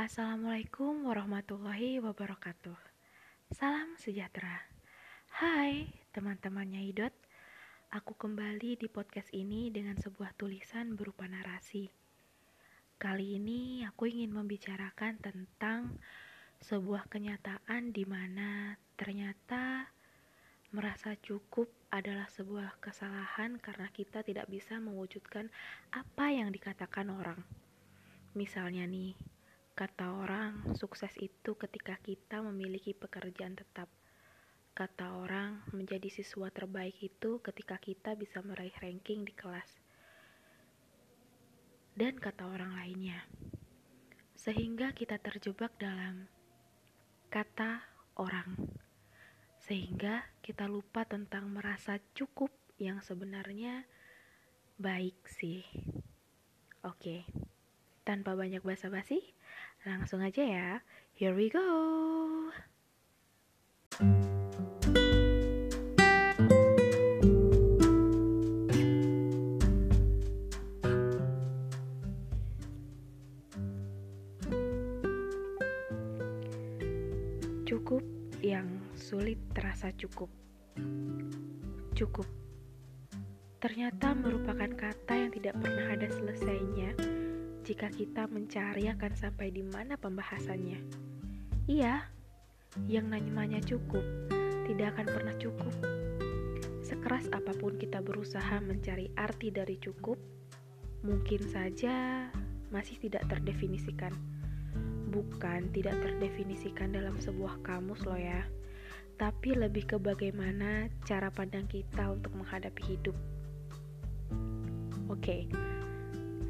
Assalamualaikum warahmatullahi wabarakatuh. Salam sejahtera. Hai teman-temannya Idot. Aku kembali di podcast ini dengan sebuah tulisan berupa narasi. Kali ini aku ingin membicarakan tentang sebuah kenyataan di mana ternyata merasa cukup adalah sebuah kesalahan karena kita tidak bisa mewujudkan apa yang dikatakan orang. Misalnya nih, Kata orang, sukses itu ketika kita memiliki pekerjaan tetap. Kata orang, menjadi siswa terbaik itu ketika kita bisa meraih ranking di kelas. Dan kata orang lainnya. Sehingga kita terjebak dalam kata orang. Sehingga kita lupa tentang merasa cukup yang sebenarnya baik sih. Oke. Tanpa banyak basa-basi, Langsung aja ya. Here we go. Cukup yang sulit terasa cukup. Cukup. Ternyata merupakan kata yang tidak pernah ada selesainya jika kita mencari akan sampai di mana pembahasannya. Iya, yang namanya cukup tidak akan pernah cukup. Sekeras apa pun kita berusaha mencari arti dari cukup, mungkin saja masih tidak terdefinisikan. Bukan tidak terdefinisikan dalam sebuah kamus loh ya, tapi lebih ke bagaimana cara pandang kita untuk menghadapi hidup. Oke, okay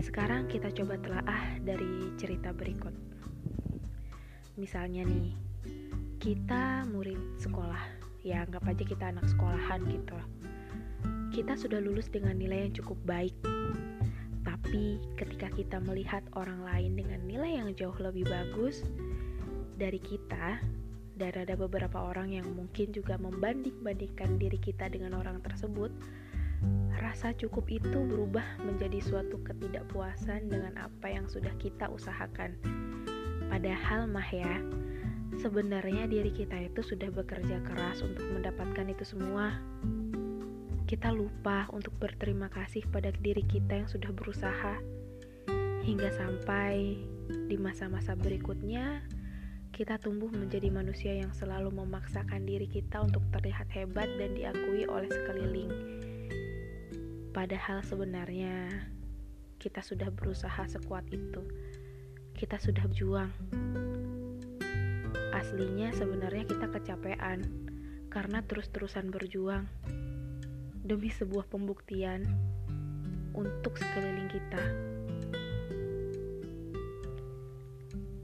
sekarang kita coba telaah dari cerita berikut. Misalnya nih, kita murid sekolah, ya anggap aja kita anak sekolahan gitu. Kita sudah lulus dengan nilai yang cukup baik. Tapi ketika kita melihat orang lain dengan nilai yang jauh lebih bagus dari kita, dan ada beberapa orang yang mungkin juga membanding-bandingkan diri kita dengan orang tersebut, rasa cukup itu berubah menjadi suatu ketidakpuasan dengan apa yang sudah kita usahakan. Padahal mah ya, sebenarnya diri kita itu sudah bekerja keras untuk mendapatkan itu semua. Kita lupa untuk berterima kasih pada diri kita yang sudah berusaha. Hingga sampai di masa-masa berikutnya, kita tumbuh menjadi manusia yang selalu memaksakan diri kita untuk terlihat hebat dan diakui oleh sekeliling Padahal sebenarnya kita sudah berusaha sekuat itu. Kita sudah berjuang. Aslinya sebenarnya kita kecapean karena terus-terusan berjuang demi sebuah pembuktian untuk sekeliling kita.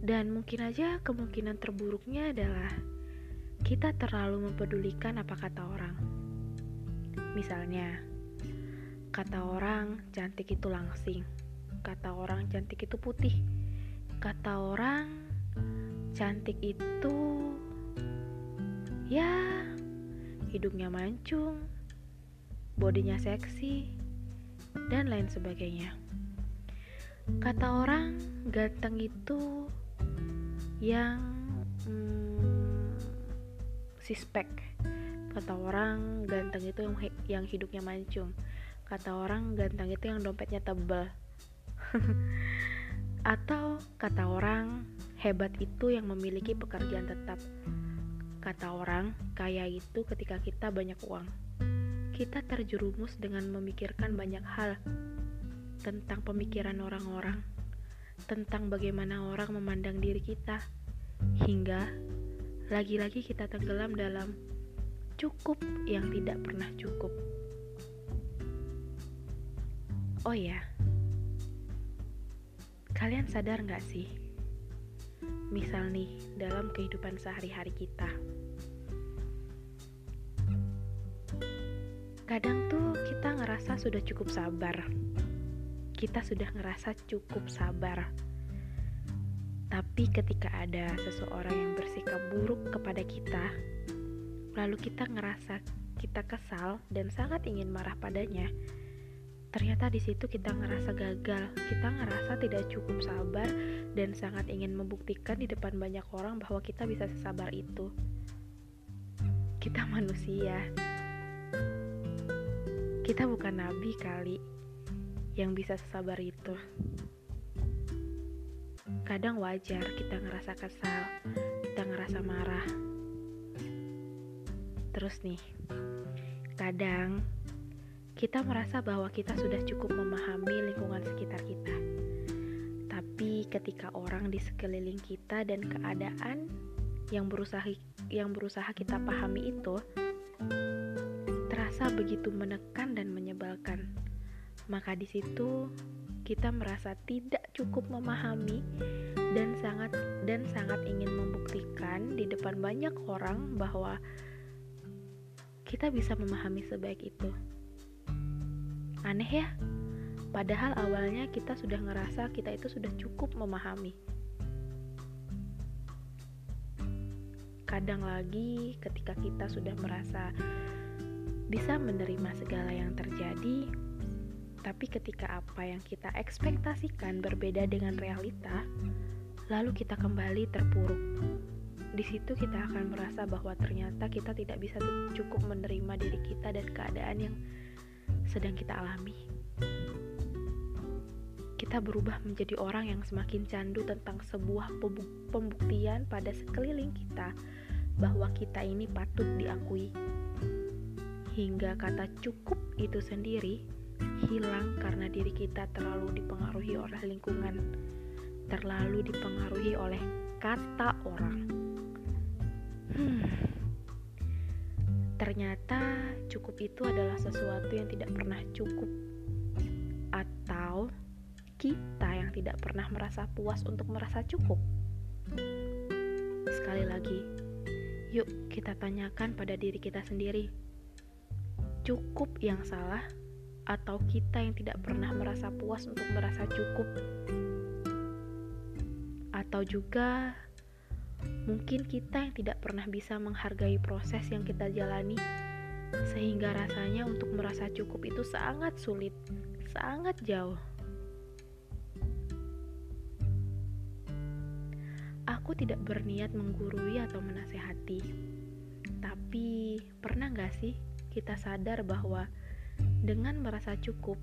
Dan mungkin aja kemungkinan terburuknya adalah kita terlalu mempedulikan apa kata orang. Misalnya, Kata orang, cantik itu langsing. Kata orang, cantik itu putih. Kata orang, cantik itu ya hidungnya mancung, bodinya seksi, dan lain sebagainya. Kata orang, ganteng itu yang hmm, sispek. Kata orang, ganteng itu yang, yang hidupnya mancung kata orang ganteng itu yang dompetnya tebal atau kata orang hebat itu yang memiliki pekerjaan tetap. Kata orang kaya itu ketika kita banyak uang. Kita terjerumus dengan memikirkan banyak hal. Tentang pemikiran orang-orang. Tentang bagaimana orang memandang diri kita. Hingga lagi-lagi kita tenggelam dalam cukup yang tidak pernah cukup. Oh ya, kalian sadar gak sih? Misal nih, dalam kehidupan sehari-hari kita. Kadang tuh kita ngerasa sudah cukup sabar. Kita sudah ngerasa cukup sabar. Tapi ketika ada seseorang yang bersikap buruk kepada kita, lalu kita ngerasa kita kesal dan sangat ingin marah padanya, ternyata di situ kita ngerasa gagal, kita ngerasa tidak cukup sabar dan sangat ingin membuktikan di depan banyak orang bahwa kita bisa sesabar itu. Kita manusia. Kita bukan nabi kali yang bisa sesabar itu. Kadang wajar kita ngerasa kesal, kita ngerasa marah. Terus nih, kadang kita merasa bahwa kita sudah cukup memahami lingkungan sekitar kita. Tapi ketika orang di sekeliling kita dan keadaan yang berusaha yang berusaha kita pahami itu terasa begitu menekan dan menyebalkan. Maka di situ kita merasa tidak cukup memahami dan sangat dan sangat ingin membuktikan di depan banyak orang bahwa kita bisa memahami sebaik itu. Aneh ya? Padahal awalnya kita sudah ngerasa kita itu sudah cukup memahami. Kadang lagi ketika kita sudah merasa bisa menerima segala yang terjadi, tapi ketika apa yang kita ekspektasikan berbeda dengan realita, lalu kita kembali terpuruk. Di situ kita akan merasa bahwa ternyata kita tidak bisa cukup menerima diri kita dan keadaan yang sedang kita alami. Kita berubah menjadi orang yang semakin candu tentang sebuah pembuktian pada sekeliling kita bahwa kita ini patut diakui. Hingga kata cukup itu sendiri hilang karena diri kita terlalu dipengaruhi oleh lingkungan, terlalu dipengaruhi oleh kata orang. Hmm ternyata cukup itu adalah sesuatu yang tidak pernah cukup, atau kita yang tidak pernah merasa puas untuk merasa cukup. Sekali lagi, yuk kita tanyakan pada diri kita sendiri: cukup yang salah, atau kita yang tidak pernah merasa puas untuk merasa cukup, atau juga Mungkin kita yang tidak pernah bisa menghargai proses yang kita jalani, sehingga rasanya untuk merasa cukup itu sangat sulit, sangat jauh. Aku tidak berniat menggurui atau menasehati, tapi pernah gak sih kita sadar bahwa dengan merasa cukup,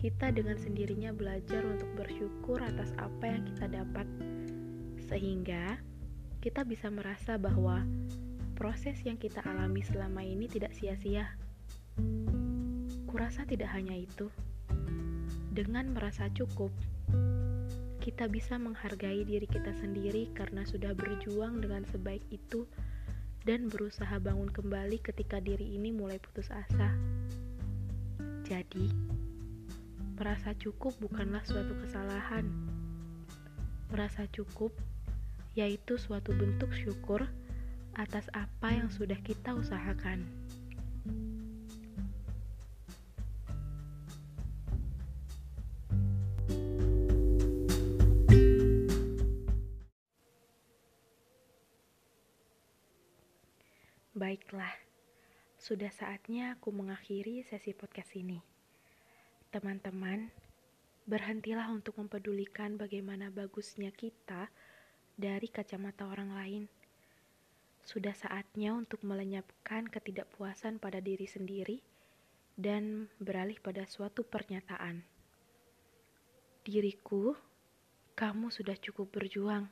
kita dengan sendirinya belajar untuk bersyukur atas apa yang kita dapat, sehingga kita bisa merasa bahwa proses yang kita alami selama ini tidak sia-sia. Kurasa tidak hanya itu. Dengan merasa cukup, kita bisa menghargai diri kita sendiri karena sudah berjuang dengan sebaik itu dan berusaha bangun kembali ketika diri ini mulai putus asa. Jadi, merasa cukup bukanlah suatu kesalahan. Merasa cukup yaitu suatu bentuk syukur atas apa yang sudah kita usahakan. Baiklah, sudah saatnya aku mengakhiri sesi podcast ini. Teman-teman, berhentilah untuk mempedulikan bagaimana bagusnya kita dari kacamata orang lain. Sudah saatnya untuk melenyapkan ketidakpuasan pada diri sendiri dan beralih pada suatu pernyataan. Diriku, kamu sudah cukup berjuang.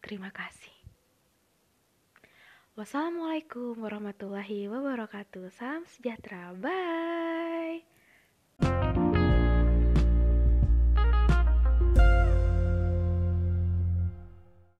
Terima kasih. Wassalamualaikum warahmatullahi wabarakatuh. Salam sejahtera. Bye.